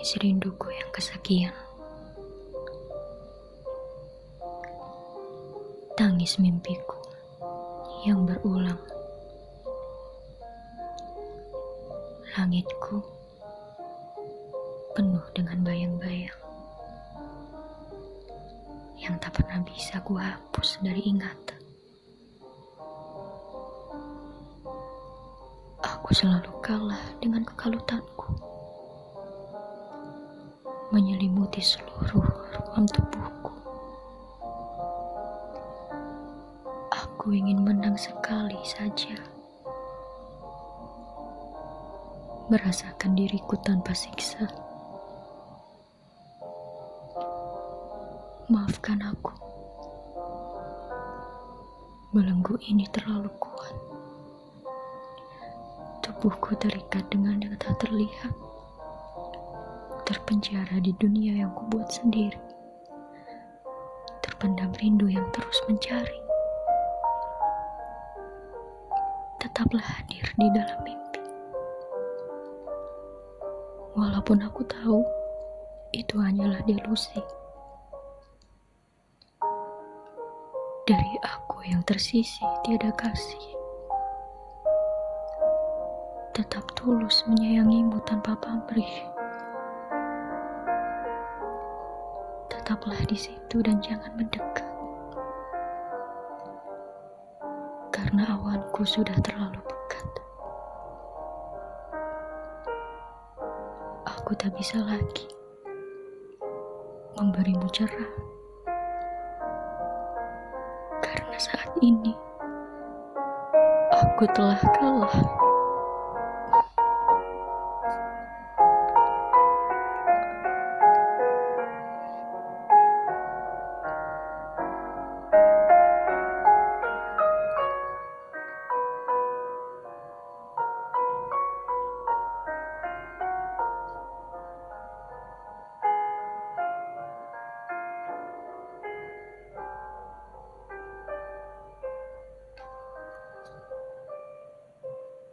menangis rinduku yang kesekian. Tangis mimpiku yang berulang. Langitku penuh dengan bayang-bayang yang tak pernah bisa ku hapus dari ingatan. Aku selalu kalah dengan kekalutanku menyelimuti seluruh ruang tubuhku. Aku ingin menang sekali saja. Merasakan diriku tanpa siksa. Maafkan aku. Belenggu ini terlalu kuat. Tubuhku terikat dengan yang tak terlihat terpenjara di dunia yang kubuat sendiri. Terpendam rindu yang terus mencari. Tetaplah hadir di dalam mimpi. Walaupun aku tahu itu hanyalah delusi. Dari aku yang tersisi tiada kasih. Tetap tulus menyayangimu tanpa pamrih. Tetaplah di situ dan jangan mendekat. Karena awanku sudah terlalu pekat. Aku tak bisa lagi memberimu cerah. Karena saat ini aku telah kalah.